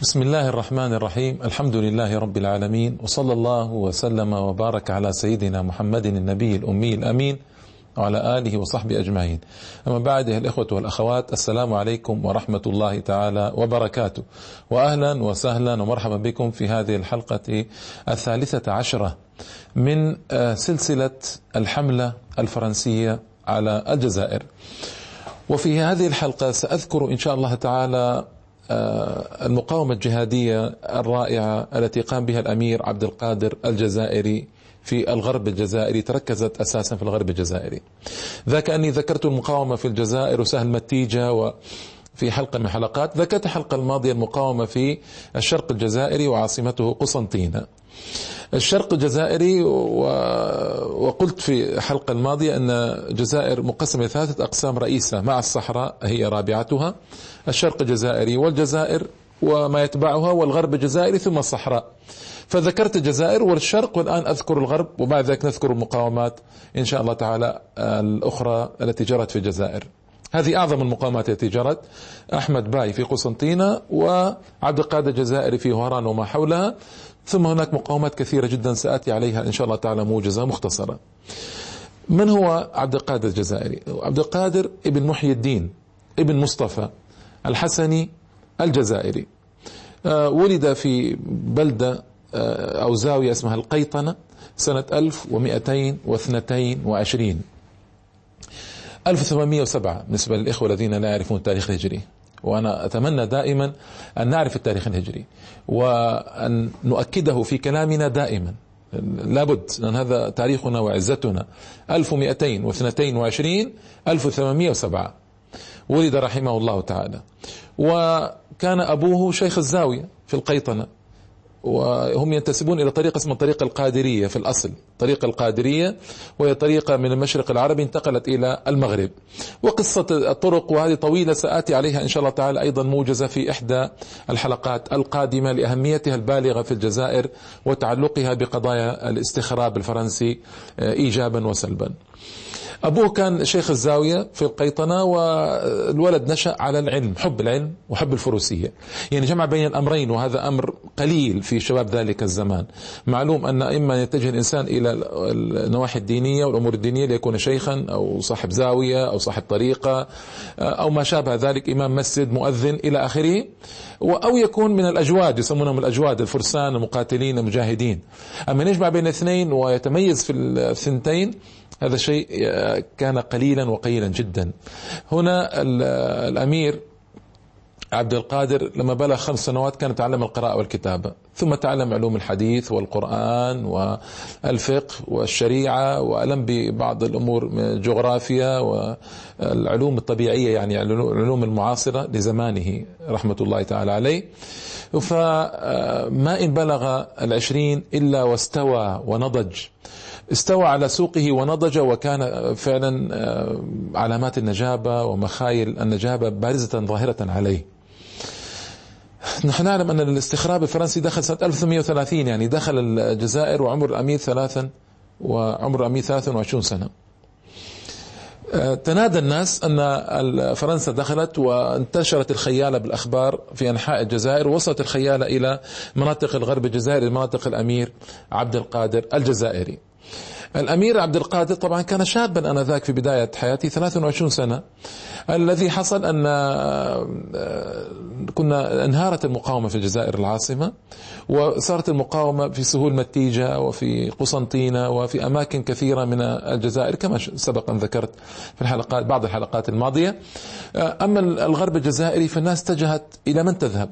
بسم الله الرحمن الرحيم الحمد لله رب العالمين وصلى الله وسلم وبارك على سيدنا محمد النبي الأمي الأمين وعلى آله وصحبه أجمعين أما بعد الإخوة والأخوات السلام عليكم ورحمة الله تعالى وبركاته وأهلا وسهلا ومرحبا بكم في هذه الحلقة الثالثة عشرة من سلسلة الحملة الفرنسية على الجزائر وفي هذه الحلقة سأذكر إن شاء الله تعالى المقاومة الجهادية الرائعة التي قام بها الأمير عبد القادر الجزائري في الغرب الجزائري تركزت أساسا في الغرب الجزائري. ذاك أني ذكرت المقاومة في الجزائر وسهل متيجة و في حلقة من الحلقات ذكرت الحلقة الماضية المقاومة في الشرق الجزائري وعاصمته قسنطينة. الشرق الجزائري وقلت في الحلقة الماضية أن الجزائر مقسمة ثلاثة أقسام رئيسة مع الصحراء هي رابعتها الشرق الجزائري والجزائر وما يتبعها والغرب الجزائري ثم الصحراء. فذكرت الجزائر والشرق والآن أذكر الغرب وبعد ذلك نذكر المقاومات إن شاء الله تعالى الأخرى التي جرت في الجزائر. هذه أعظم المقاومات التي جرت أحمد باي في قسنطينة وعبد القادر الجزائري في وهران وما حولها. ثم هناك مقاومات كثيرة جدا سآتي عليها إن شاء الله تعالى موجزة مختصرة. من هو عبد القادر الجزائري؟ عبد القادر ابن محي الدين ابن مصطفى. الحسني الجزائري. ولد في بلدة أو زاوية اسمها القيطنة سنة 1222 1807 بالنسبة للإخوة الذين لا يعرفون التاريخ الهجري. وأنا أتمنى دائما أن نعرف التاريخ الهجري وأن نؤكده في كلامنا دائما. لابد لأن هذا تاريخنا وعزتنا. 1222 1807 ولد رحمه الله تعالى. وكان أبوه شيخ الزاوية في القيطنة. وهم ينتسبون إلى طريقة اسمها الطريقة القادرية في الأصل. طريقة القادرية وهي طريقة من المشرق العربي انتقلت إلى المغرب. وقصة الطرق وهذه طويلة سآتي عليها إن شاء الله تعالى أيضا موجزة في إحدى الحلقات القادمة لأهميتها البالغة في الجزائر وتعلقها بقضايا الاستخراب الفرنسي إيجابا وسلبا. أبوه كان شيخ الزاوية في القيطنة والولد نشأ على العلم حب العلم وحب الفروسية. يعني جمع بين الأمرين وهذا أمر قليل في شباب ذلك الزمان. معلوم أن إما يتجه الإنسان إلى النواحي الدينية والأمور الدينية ليكون شيخا أو صاحب زاوية أو صاحب طريقة أو ما شابه ذلك إمام مسجد مؤذن إلى آخره. أو يكون من الأجواد يسمونهم الأجواد الفرسان المقاتلين المجاهدين. أما يجمع بين الاثنين ويتميز في الثنتين هذا شيء كان قليلا وقليلا جدا. هنا الأمير عبد القادر لما بلغ خمس سنوات كان يتعلم القراءة والكتابة ثم تعلم علوم الحديث والقرآن والفقه والشريعة وألم ببعض الأمور الجغرافيا والعلوم الطبيعية يعني العلوم المعاصرة لزمانه رحمة الله تعالى عليه. فما إن بلغ العشرين إلا واستوى ونضج. استوى على سوقه ونضج وكان فعلا علامات النجابة ومخايل النجابة بارزة ظاهرة عليه. نحن نعلم أن الاستخراب الفرنسي دخل سنة 1830 يعني دخل الجزائر وعمر الأمير ثلاثا وعمر الأمير 23 سنة. تنادى الناس أن فرنسا دخلت وانتشرت الخيالة بالأخبار في أنحاء الجزائر ووصلت الخيالة إلى مناطق الغرب الجزائري مناطق الأمير عبد القادر الجزائري. الأمير عبد القادر طبعا كان شابا أنذاك في بداية حياته 23 سنة. الذي حصل أن كنا انهارت المقاومة في الجزائر العاصمة وصارت المقاومة في سهول متيجة وفي قسنطينة وفي أماكن كثيرة من الجزائر كما سبق أن ذكرت في الحلقات بعض الحلقات الماضية. أما الغرب الجزائري فالناس اتجهت إلى من تذهب.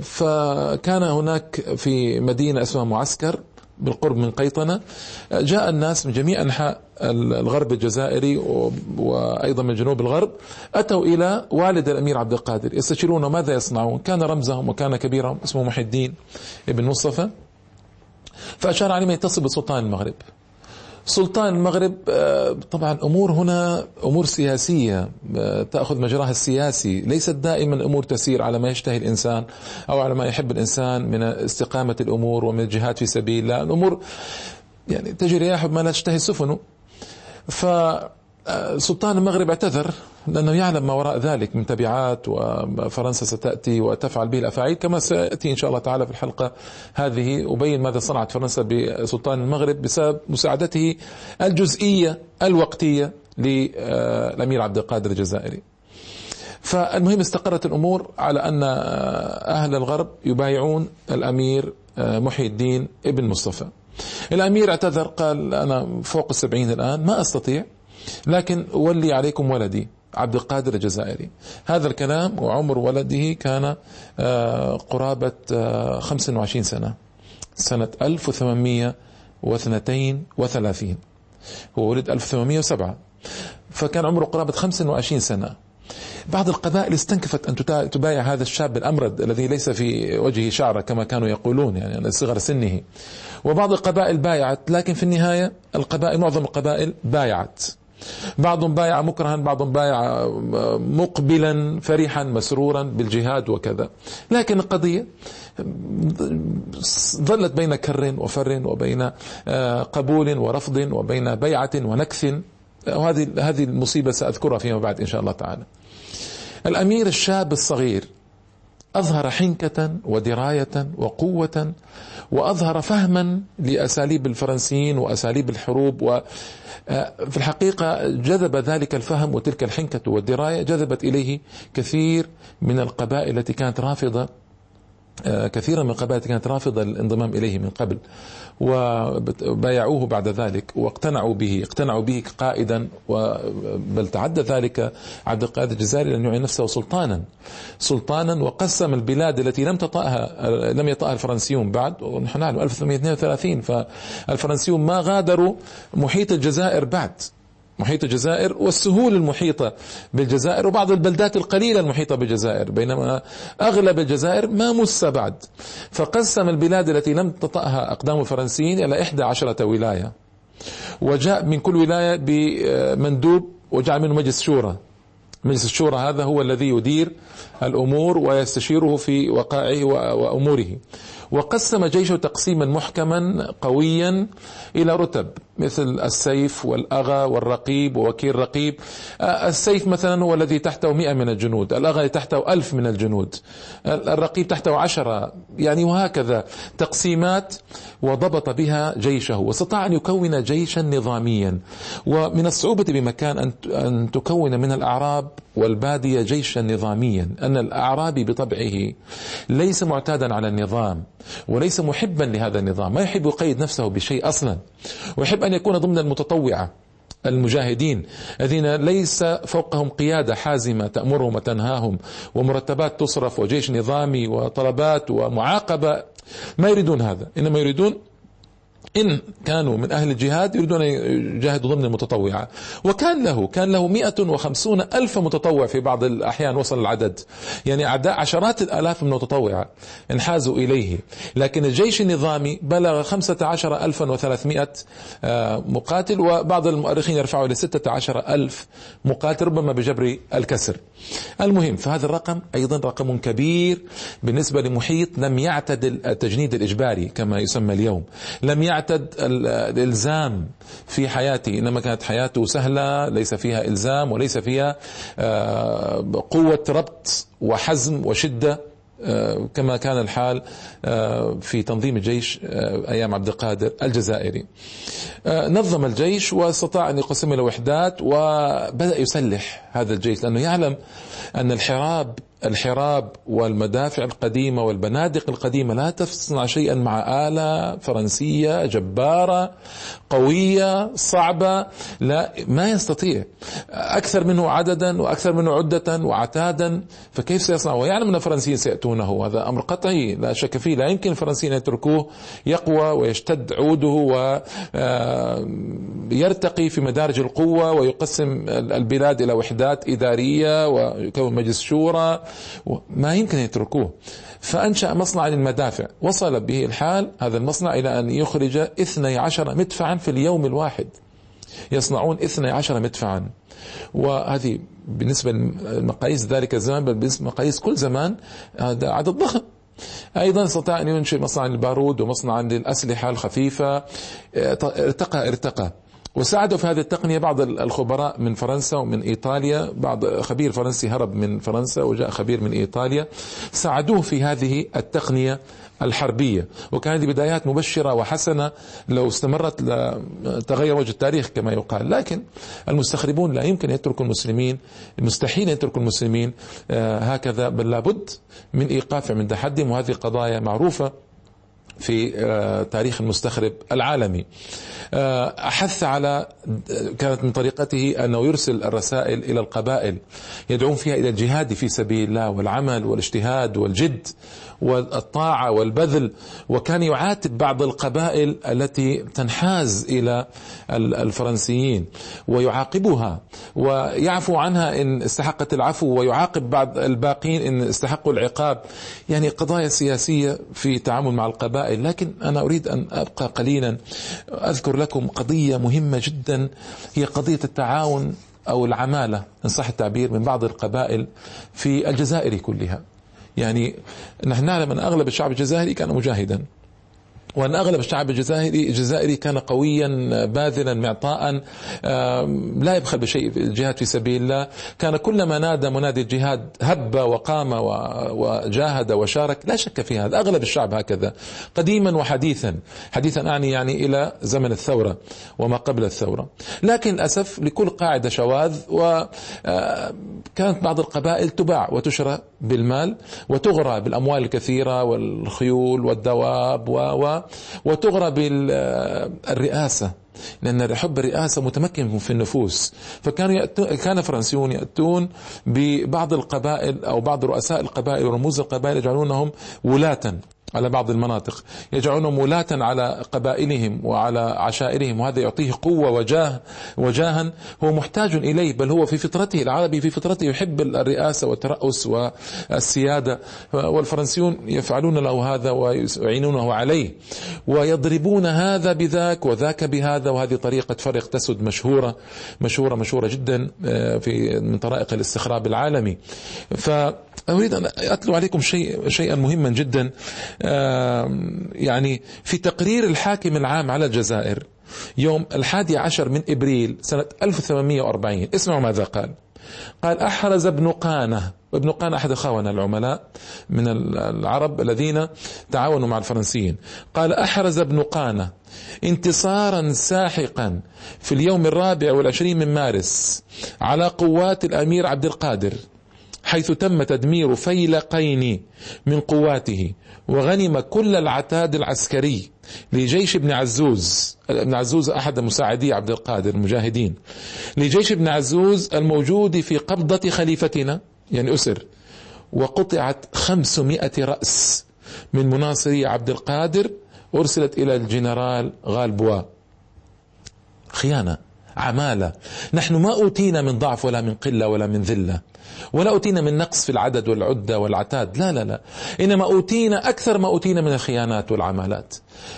فكان هناك في مدينة اسمها معسكر بالقرب من قيطنة. جاء الناس من جميع أنحاء الغرب الجزائري وأيضا من جنوب الغرب أتوا إلى والد الأمير عبد القادر. يستشيرون ماذا يصنعون؟ كان رمزهم وكان كبيرهم اسمه محي الدين ابن مصطفى. فأشار عليهم يتصل بسلطان المغرب. سلطان المغرب طبعا أمور هنا أمور سياسية تأخذ مجراها السياسي، ليست دائما امور تسير على ما يشتهي الإنسان أو على ما يحب الإنسان من استقامة الأمور ومن الجهاد في سبيل الله، الأمور يعني تجري رياح ما لا تشتهي سفنه. فسلطان المغرب اعتذر لأنه يعلم ما وراء ذلك من تبعات وفرنسا ستأتي وتفعل به الأفاعيل كما سيأتي إن شاء الله تعالى في الحلقة هذه أبين ماذا صنعت فرنسا بسلطان المغرب بسبب مساعدته الجزئية الوقتية للأمير عبد القادر الجزائري. فالمهم استقرت الأمور على أن أهل الغرب يبايعون الأمير محي الدين ابن مصطفى. الأمير اعتذر قال أنا فوق السبعين الآن ما أستطيع لكن ولي عليكم ولدي عبد القادر الجزائري. هذا الكلام وعمر ولده كان آه، قرابة 25 آه، سنة سنة 1832 هو ولد 1807 فكان عمره قرابة 25 سنة. بعض القبائل استنكفت أن تبايع هذا الشاب الأمرد الذي ليس في وجهه شعرة كما كانوا يقولون يعني صغر سنه. وبعض القبائل بايعت لكن في النهاية القبائل معظم القبائل بايعت. بعضهم بايع مكرها بعضهم بايع مقبلا فرحا مسرورا بالجهاد وكذا. لكن القضية ظلت بين كر وفر وبين آه، قبول ورفض وبين بيعة ونكث. وهذه هذه المصيبة سأذكرها فيما بعد إن شاء الله تعالى. الأمير الشاب الصغير أظهر حنكة ودراية وقوة وأظهر فهما لأساليب الفرنسيين وأساليب الحروب و آه، في الحقيقة جذب ذلك الفهم وتلك الحنكة والدراية جذبت إليه كثير من القبائل التي كانت رافضة آه، كثيرا من القبائل كانت رافضة الانضمام إليه من قبل وبايعوه بعد ذلك واقتنعوا به اقتنعوا به قائدا بل تعدى ذلك عبد القادر الجزائري أن يعين نفسه سلطانا سلطانا وقسم البلاد التي لم تطأها لم يطأها الفرنسيون بعد ونحن نعلم 1832 فالفرنسيون ما غادروا محيط الجزائر بعد. محيط الجزائر والسهول المحيطة بالجزائر وبعض البلدات القليلة المحيطة بالجزائر بينما أغلب الجزائر ما مس بعد. فقسم البلاد التي لم تطأها أقدام الفرنسيين إلى إحدى عشرة ولاية. وجاء من كل ولاية بمندوب وجعل منه مجلس شورى. مجلس الشورى هذا هو الذي يدير الأمور ويستشيره في وقائعه وأموره. وقسم جيشه تقسيما محكما قويا إلى رتب مثل السيف والأغا والرقيب ووكيل رقيب. السيف مثلا هو الذي تحته مئة من الجنود الأغا تحته ألف من الجنود الرقيب تحته عشرة. يعني وهكذا تقسيمات وضبط بها جيشه. واستطاع أن يكون جيشا نظاميا. ومن الصعوبة بمكان أن تكون من الأعراب والبادية جيشا نظاميا أن الأعرابي بطبعه ليس معتادا على النظام وليس محبا لهذا النظام ما يحب يقيد نفسه بشيء أصلا. ويحب أن يكون ضمن المتطوعة المجاهدين الذين ليس فوقهم قيادة حازمة تأمرهم وتنهاهم ومرتبات تصرف وجيش نظامي وطلبات ومعاقبة. ما يريدون هذا. إنما يريدون إن كانوا من أهل الجهاد يريدون أن يجاهدوا ضمن المتطوعة. وكان له كان له 150 ألف متطوع في بعض الأحيان وصل العدد. يعني أعداء عشرات الآلاف من المتطوعة انحازوا إليه. لكن الجيش النظامي بلغ 15300 آه، مقاتل وبعض المؤرخين يرفعوا إلى 16 ألف مقاتل ربما بجبر الكسر. المهم فهذا الرقم أيضا رقم كبير بالنسبة لمحيط لم يعتد التجنيد الإجباري كما يسمى اليوم. لم يعتد يعتد الإلزام في حياته إنما كانت حياته سهلة ليس فيها إلزام وليس فيها آه، قوة ربط وحزم وشدة آه، كما كان الحال آه، في تنظيم الجيش أيام عبد القادر الجزائري. نظم الجيش واستطاع أن يقسم إلى وحدات وبدأ يسلح هذا الجيش لأنه يعلم أن الحراب الحراب والمدافع القديمة والبنادق القديمة لا تصنع شيئا مع آلة فرنسية جبارة قوية صعبة لا ما يستطيع. أكثر منه عددا وأكثر منه عدة وعتادا فكيف سيصنع؟ ويعلم أن الفرنسيين سيأتونه هذا أمر قطعي لا شك فيه. لا يمكن الفرنسيين يتركوه يقوى ويشتد عوده ويرتقي في مدارج القوة ويقسم البلاد إلى وحدات إدارية ويكون مجلس شورى. ما يمكن يتركوه. فأنشأ مصنع للمدافع. وصل به الحال هذا المصنع إلى أن يخرج 12 مدفعا في اليوم الواحد. يصنعون 12 مدفعا. وهذه بالنسبة لمقاييس ذلك الزمان بل بالنسبة لمقاييس كل زمان هذا عدد ضخم. أيضا استطاع أن ينشئ مصنعا للبارود ومصنعا للأسلحة الخفيفة. ارتقى ارتقى. وساعدوا في هذه التقنية بعض الخبراء من فرنسا ومن إيطاليا. بعض خبير فرنسي هرب من فرنسا وجاء خبير من إيطاليا. ساعدوه في هذه التقنية الحربية. وكانت بدايات مبشرة وحسنة لو استمرت لتغير وجه التاريخ كما يقال. لكن المستخربون لا يمكن يتركوا المسلمين مستحيل يتركوا المسلمين آه، هكذا. بل لابد من إيقافهم من تحدهم وهذه قضايا معروفة في آه، تاريخ المستخرب العالمي. آه، أحث على كانت من طريقته أنه يرسل الرسائل إلى القبائل يدعون فيها إلى الجهاد في سبيل الله والعمل والاجتهاد والجد. والطاعة والبذل وكان يعاتب بعض القبائل التي تنحاز إلى الفرنسيين ويعاقبها ويعفو عنها إن استحقت العفو ويعاقب بعض الباقين إن استحقوا العقاب. يعني قضايا سياسية في التعامل مع القبائل. لكن أنا أريد أن أبقى قليلا. أذكر لكم قضية مهمة جدا هي قضية التعاون أو العمالة إن صح التعبير من بعض القبائل في الجزائر كلها. يعني نحن نعلم أن أغلب الشعب الجزائري كان مجاهدا. وأن أغلب الشعب الجزائري الجزائري كان قويا باذلا معطاء لا يبخل بشيء الجهاد في سبيل الله. كان كلما نادى منادي الجهاد هب وقام وجاهد وشارك. لا شك في هذا. أغلب الشعب هكذا. قديما وحديثا. حديثا أعني يعني إلى زمن الثورة وما قبل الثورة. لكن للأسف لكل قاعدة شواذ وكانت بعض القبائل تباع وتشرى بالمال وتغرى بالأموال الكثيرة والخيول والدواب و وتغرى بالرئاسة لأن حب الرئاسة متمكن في النفوس. فكان كان فرنسيون يأتون ببعض القبائل أو بعض رؤساء القبائل ورموز القبائل يجعلونهم ولاة. على بعض المناطق. يجعلونهم ولاة على قبائلهم وعلى عشائرهم وهذا يعطيه قوة وجاه وجاها. هو محتاج إليه بل هو في فطرته العربي في فطرته يحب الرئاسة والترأس والسيادة. والفرنسيون يفعلون له هذا ويعينونه عليه. ويضربون هذا بذاك وذاك بهذا وهذه طريقة فرق تسد مشهورة مشهورة مشهورة جدا آه، في من طرائق الاستخراب العالمي. ف أريد أن أتلو عليكم شيء شيئا مهما جدا. يعني في تقرير الحاكم العام على الجزائر يوم الحادي عشر من إبريل سنة 1840 اسمعوا ماذا قال. قال أحرز ابن قانة. وابن قانة أحد خونة العملاء من العرب الذين تعاونوا مع الفرنسيين. قال أحرز ابن قانة انتصارا ساحقا في اليوم الرابع والعشرين من مارس على قوات الأمير عبد القادر. حيث تم تدمير فيلقين من قواته وغنم كل العتاد العسكري لجيش ابن عزوز ابن عزوز أحد مساعدي عبد القادر المجاهدين. لجيش ابن عزوز الموجود في قبضة خليفتنا يعني أسر وقطعت خمسمائة رأس من مناصري عبد القادر أرسلت إلى الجنرال غالبوا. خيانة عمالة. نحن ما أوتينا من ضعف ولا من قلة ولا من ذلة. ولا أوتينا من نقص في العدد والعدة والعتاد. لا لا لا. إنما أوتينا أكثر ما أوتينا من الخيانات والعمالات.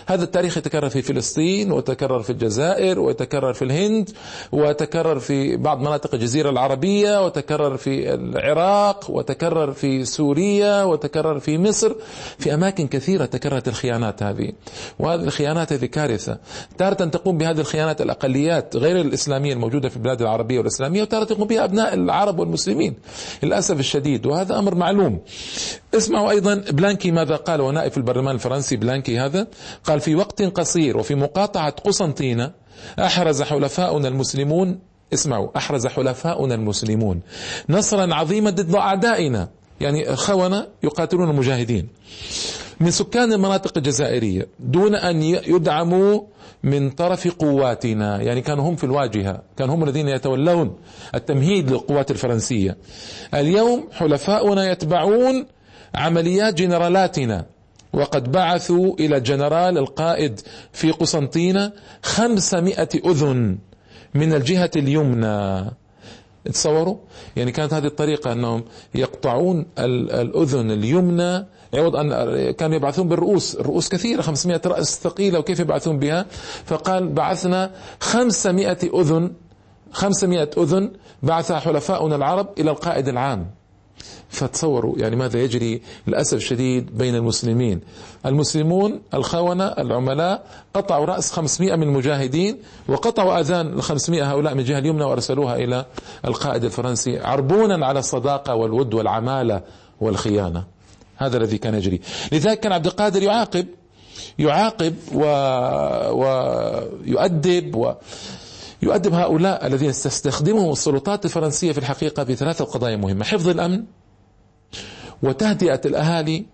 هذا التاريخ يتكرر في فلسطين وتكرر في الجزائر ويتكرر في الهند وتكرر في بعض مناطق الجزيرة العربية وتكرر في العراق وتكرر في سوريا وتكرر في مصر. في أماكن كثيرة تكررت الخيانات هذه. وهذه الخيانات هذه كارثة. تارة تقوم بهذه الخيانات الأقليات غير الإسلامية الموجودة في البلاد العربية والإسلامية وتارة تقوم بها أبناء العرب والمسلمين. للأسف الشديد وهذا أمر معلوم. اسمعوا أيضا بلانكي ماذا قال ونائب البرلمان الفرنسي بلانكي هذا. قال في وقت قصير وفي مقاطعة قسنطينة أحرز حلفاؤنا المسلمون اسمعوا أحرز حلفاؤنا المسلمون نصرا عظيما ضد أعدائنا. يعني خونة يقاتلون المجاهدين. من سكان المناطق الجزائرية دون أن يدعموا من طرف قواتنا. يعني كانوا هم في الواجهة كانوا هم الذين يتولون التمهيد للقوات الفرنسية. اليوم حلفاؤنا يتبعون عمليات جنرالاتنا وقد بعثوا إلى الجنرال القائد في قسنطينة خمسمائة أذن من الجهة اليمنى. تصوروا يعني كانت هذه الطريقة أنهم يقطعون الأذن اليمنى عوض أن كانوا يبعثون بالرؤوس الرؤوس كثيرة 500 رأس ثقيلة وكيف يبعثون بها؟ فقال بعثنا 500 أذن 500 أذن بعثها حلفاؤنا العرب إلى القائد العام. فتصوروا يعني ماذا يجري للأسف الشديد بين المسلمين. المسلمون الخونة العملاء قطعوا رأس 500 من المجاهدين وقطعوا أذان ال 500 هؤلاء من الجهة اليمنى وأرسلوها إلى القائد الفرنسي عربونا على الصداقة والود والعمالة والخيانة. هذا الذي كان يجري. لذلك كان عبد القادر يعاقب يعاقب و... ويؤدب و... يؤدب هؤلاء الذين تستخدمهم السلطات الفرنسية في الحقيقة في ثلاثة قضايا مهمة حفظ الأمن وتهدئة الأهالي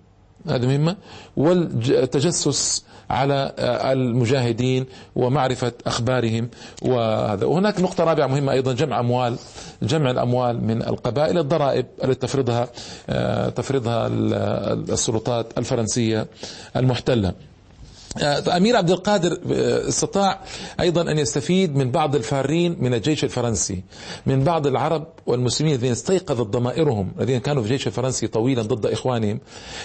هذه مهمة والتجسس على المجاهدين ومعرفة أخبارهم وهذا. وهناك نقطة رابعة مهمة أيضا جمع أموال جمع الأموال من القبائل الضرائب التي تفرضها تفرضها السلطات الفرنسية المحتلة. فأمير عبد القادر استطاع أيضا أن يستفيد من بعض الفارين من الجيش الفرنسي من بعض العرب والمسلمين الذين استيقظت ضمائرهم الذين كانوا في الجيش الفرنسي طويلا ضد إخوانهم.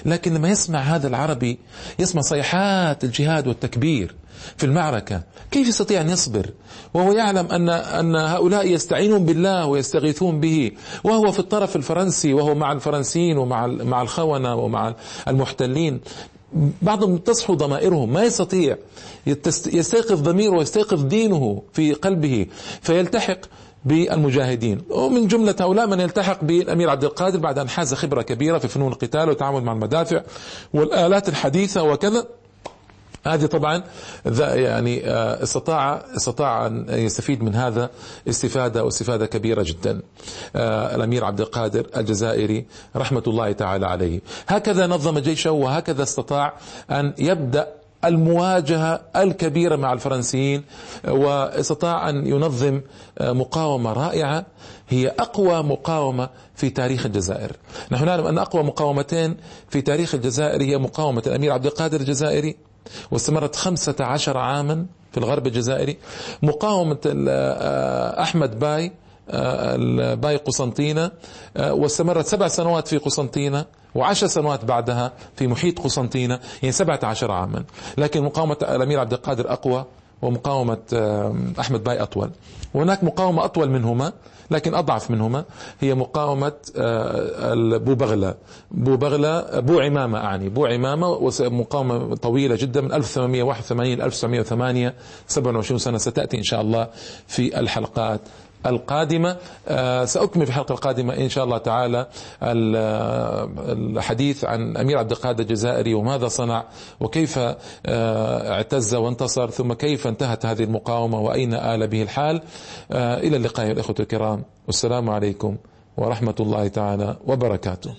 لكن لما يسمع هذا العربي يسمع صيحات الجهاد والتكبير في المعركة. كيف يستطيع أن يصبر؟ وهو يعلم أن أن هؤلاء يستعينون بالله ويستغيثون به وهو في الطرف الفرنسي وهو مع الفرنسيين ومع مع الخونة ومع المحتلين. بعضهم تصحو ضمائرهم ما يستطيع. يستيقظ ضميره ويستيقظ دينه في قلبه فيلتحق بالمجاهدين. ومن جملة هؤلاء من يلتحق بالأمير عبد القادر بعد أن حاز خبرة كبيرة في فنون القتال والتعامل مع المدافع والآلات الحديثة وكذا. هذه طبعا يعني استطاع استطاع أن يستفيد من هذا استفادة واستفادة كبيرة جدا. الأمير عبد القادر الجزائري رحمة الله تعالى عليه. هكذا نظم جيشه وهكذا استطاع أن يبدأ المواجهة الكبيرة مع الفرنسيين واستطاع أن ينظم مقاومة رائعة هي أقوى مقاومة في تاريخ الجزائر نحن نعلم أن أقوى مقاومتين في تاريخ الجزائر هي مقاومة الأمير عبد القادر الجزائري واستمرت خمسة عشر عاما في الغرب الجزائري. مقاومة أحمد باي باي قسنطينة واستمرت سبع سنوات في قسنطينة وعشر سنوات بعدها في محيط قسنطينة. يعني سبعة عشر عاما. لكن مقاومة الأمير عبد القادر أقوى ومقاومة أحمد باي أطول. وهناك مقاومة أطول منهما. لكن أضعف منهما هي مقاومة بغلة بو بغلة بو عمامة أعني. بو عمامة مقاومة طويلة جدا من 1881 ل 1908 27 سنة. ستأتي إن شاء الله في الحلقات القادمة. سأكمل في الحلقة القادمة إن شاء الله تعالى الحديث عن أمير عبد القادر الجزائري وماذا صنع وكيف اعتز وانتصر ثم كيف انتهت هذه المقاومة وأين آل به الحال. إلى اللقاء الإخوة الكرام. والسلام عليكم ورحمة الله تعالى وبركاته.